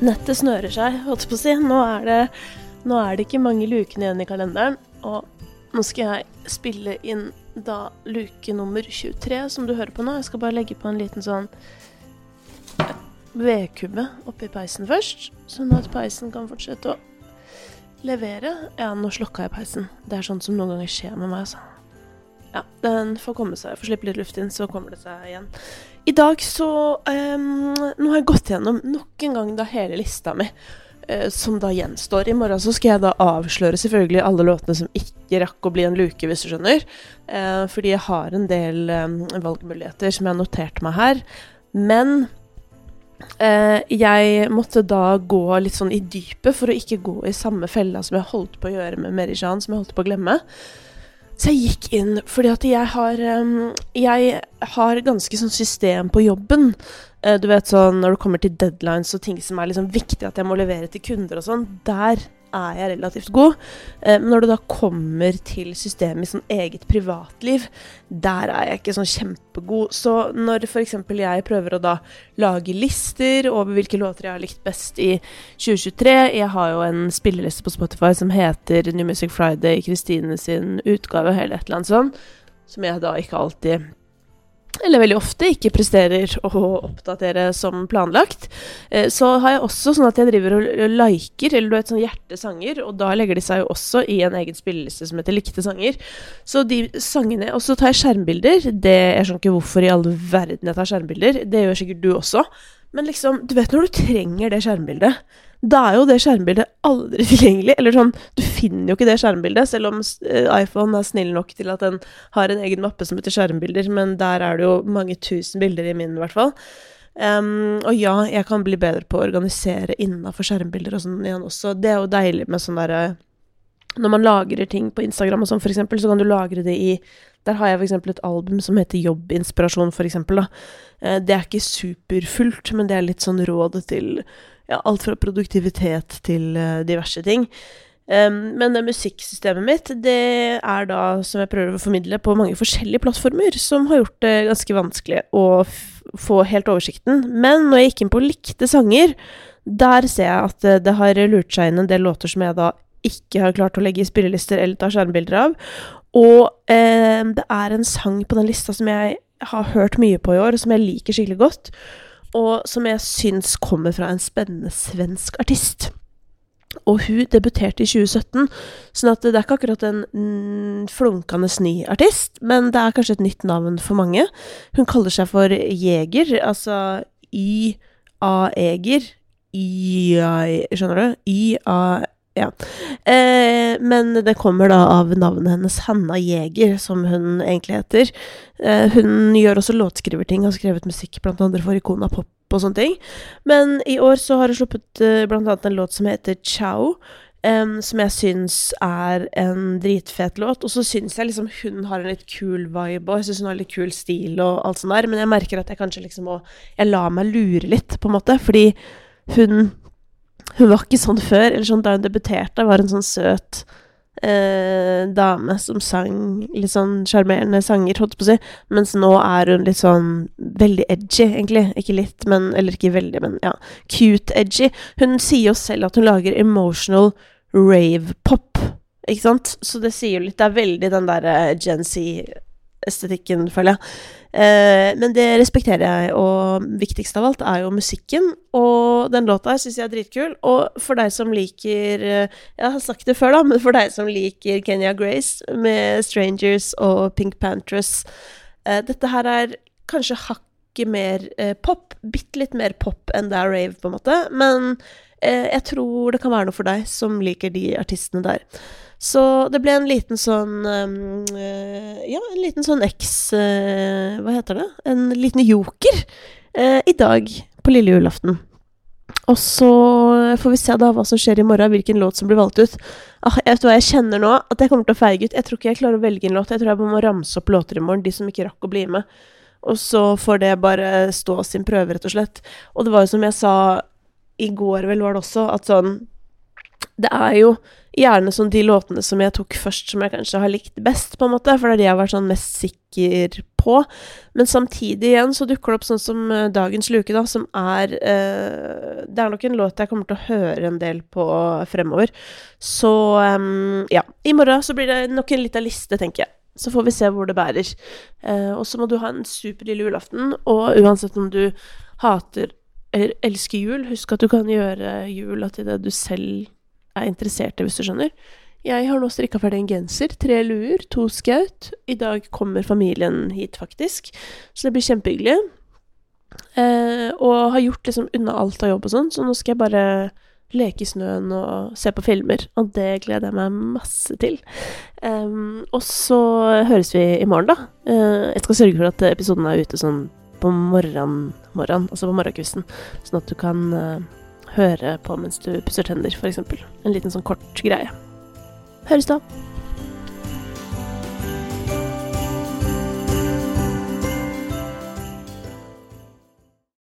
Nettet snører seg, holdt jeg på å si. Nå er, det, nå er det ikke mange lukene igjen i kalenderen. Og nå skal jeg spille inn da luke nummer 23, som du hører på nå. Jeg skal bare legge på en liten sånn vedkubbe oppi peisen først, sånn at peisen kan fortsette å levere. Ja, nå slokka jeg peisen. Det er sånt som noen ganger skjer med meg, altså. Ja, den får komme seg. Får slippe litt luft inn, så kommer det seg igjen. I dag så um, Nå har jeg gått gjennom nok en gang da hele lista mi, uh, som da gjenstår. I morgen så skal jeg da avsløre selvfølgelig alle låtene som ikke rakk å bli en luke, hvis du skjønner. Uh, fordi jeg har en del um, valgmuligheter som jeg har notert meg her. Men uh, jeg måtte da gå litt sånn i dypet for å ikke gå i samme fella som jeg holdt på å gjøre med Merijan, som jeg holdt på å glemme. Så jeg gikk inn fordi at jeg har um, Jeg har ganske sånn system på jobben. Uh, du vet sånn når det kommer til deadlines og ting som er liksom viktig at jeg må levere til kunder og sånn. Der er jeg relativt god. Eh, men når det da kommer til systemet i sånn eget privatliv, der er jeg ikke sånn kjempegod. Så når f.eks. jeg prøver å da lage lister over hvilke låter jeg har likt best i 2023 Jeg har jo en spilleliste på Spotify som heter New Music Friday, Kristine sin utgave, eller et eller annet sånt, som jeg da ikke alltid eller veldig ofte ikke presterer å oppdatere som planlagt. Eh, så har jeg også sånn at jeg driver og liker, eller du vet, sånn hjertesanger, og da legger de seg jo også i en egen spilleliste som heter likte sanger. Så de sangene Og så tar jeg skjermbilder. Det, jeg skjønner ikke hvorfor i all verden jeg tar skjermbilder. Det gjør sikkert du også. Men liksom, du vet når du trenger det skjermbildet da er jo det skjermbildet aldri tilgjengelig. Eller sånn, du finner jo ikke det skjermbildet, selv om eh, iPhone er snill nok til at den har en egen mappe som heter skjermbilder, men der er det jo mange tusen bilder i min, i hvert fall. Um, og ja, jeg kan bli bedre på å organisere innafor skjermbilder og sånn igjen også. Det er jo deilig med sånn derre Når man lagrer ting på Instagram og sånn, for eksempel, så kan du lagre det i der har jeg f.eks. et album som heter Jobbinspirasjon. Da. Eh, det er ikke superfullt, men det er litt sånn råd til ja, alt fra produktivitet til uh, diverse ting. Um, men det musikksystemet mitt, det er da, som jeg prøver å formidle, på mange forskjellige plattformer, som har gjort det ganske vanskelig å få helt oversikten. Men når jeg gikk inn på likte sanger, der ser jeg at det, det har lurt seg inn en del låter som jeg da ikke har klart å legge i spillelister eller ta skjermbilder av. Og eh, det er en sang på den lista som jeg har hørt mye på i år, og som jeg liker skikkelig godt og som jeg syns kommer fra en spennende svensk artist. Og hun debuterte i 2017, sånn at det er ikke akkurat en mm, flunkende ny artist, men det er kanskje et nytt navn for mange. Hun kaller seg for Jeger, altså Y-A-Eger. Y-A... Skjønner du? Y-A... Ja. Eh, men det kommer da av navnet hennes Hanna Jæger, som hun egentlig heter. Eh, hun gjør også låtskriverting, har skrevet musikk blant andre for Ikona Pop og sånne ting. Men i år så har hun sluppet eh, blant annet en låt som heter Ciao. Som jeg syns er en dritfet låt. Og så syns jeg liksom hun har en litt kul vibe, og jeg syns hun har litt kul stil og alt sånt der, men jeg merker at jeg kanskje liksom må Jeg lar meg lure litt, på en måte, fordi hun hun var ikke sånn før. eller sånn Da hun debuterte, var en sånn søt eh, dame som sang litt sånn sjarmerende sanger, holdt på å si. Mens nå er hun litt sånn veldig edgy, egentlig. Ikke litt, men Eller ikke veldig, men ja. Cute edgy. Hun sier jo selv at hun lager emotional rave-pop, ikke sant? Så det sier jo litt Det er veldig den derre uh, Gen Z-estetikken, føler jeg. Eh, men det respekterer jeg, og viktigst av alt er jo musikken. Og den låta syns jeg er dritkul. Og for deg som liker eh, Jeg har sagt det før, da, men for deg som liker Kenya Grace med 'Strangers' og Pink Pantress eh, Dette her er kanskje hakket mer eh, pop. Bitte litt mer pop enn det er rave, på en måte. Men eh, jeg tror det kan være noe for deg som liker de artistene der. Så det ble en liten sånn um, Ja, en liten sånn X... Uh, hva heter det? En liten joker uh, i dag på lille julaften. Og så får vi se da hva som skjer i morgen, hvilken låt som blir valgt ut. Ah, jeg vet hva jeg kjenner nå, at jeg kommer til å feige ut. Jeg tror ikke jeg klarer å velge en låt. Jeg tror jeg må ramse opp låter i morgen, de som ikke rakk å bli med. Og så får det bare stå sin prøve, rett og slett. Og det var jo som jeg sa i går, vel, var det også, at sånn det er jo gjerne sånn de låtene som jeg tok først, som jeg kanskje har likt best, på en måte, for det er de jeg har vært sånn mest sikker på. Men samtidig igjen så dukker det opp sånn som uh, Dagens luke, da, som er eh, Det er nok en låt jeg kommer til å høre en del på fremover. Så um, ja. I morgen så blir det nok en lita liste, tenker jeg. Så får vi se hvor det bærer. Eh, og så må du ha en super lille julaften, og uansett om du hater eller elsker jul, husk at du kan gjøre jula til det du selv er interessert i, hvis du skjønner. Jeg har nå strikka ferdig en genser, tre luer, to skaut. I dag kommer familien hit, faktisk, så det blir kjempehyggelig. Eh, og har gjort liksom unna alt av jobb og sånn, så nå skal jeg bare leke i snøen og se på filmer. Og det gleder jeg meg masse til. Um, og så høres vi i morgen, da. Uh, jeg skal sørge for at episoden er ute sånn på morgenen, morgen, altså på morgenkvisten, sånn at du kan uh, høre på mens du pusser tenner, f.eks. En liten sånn kort greie. Høres da.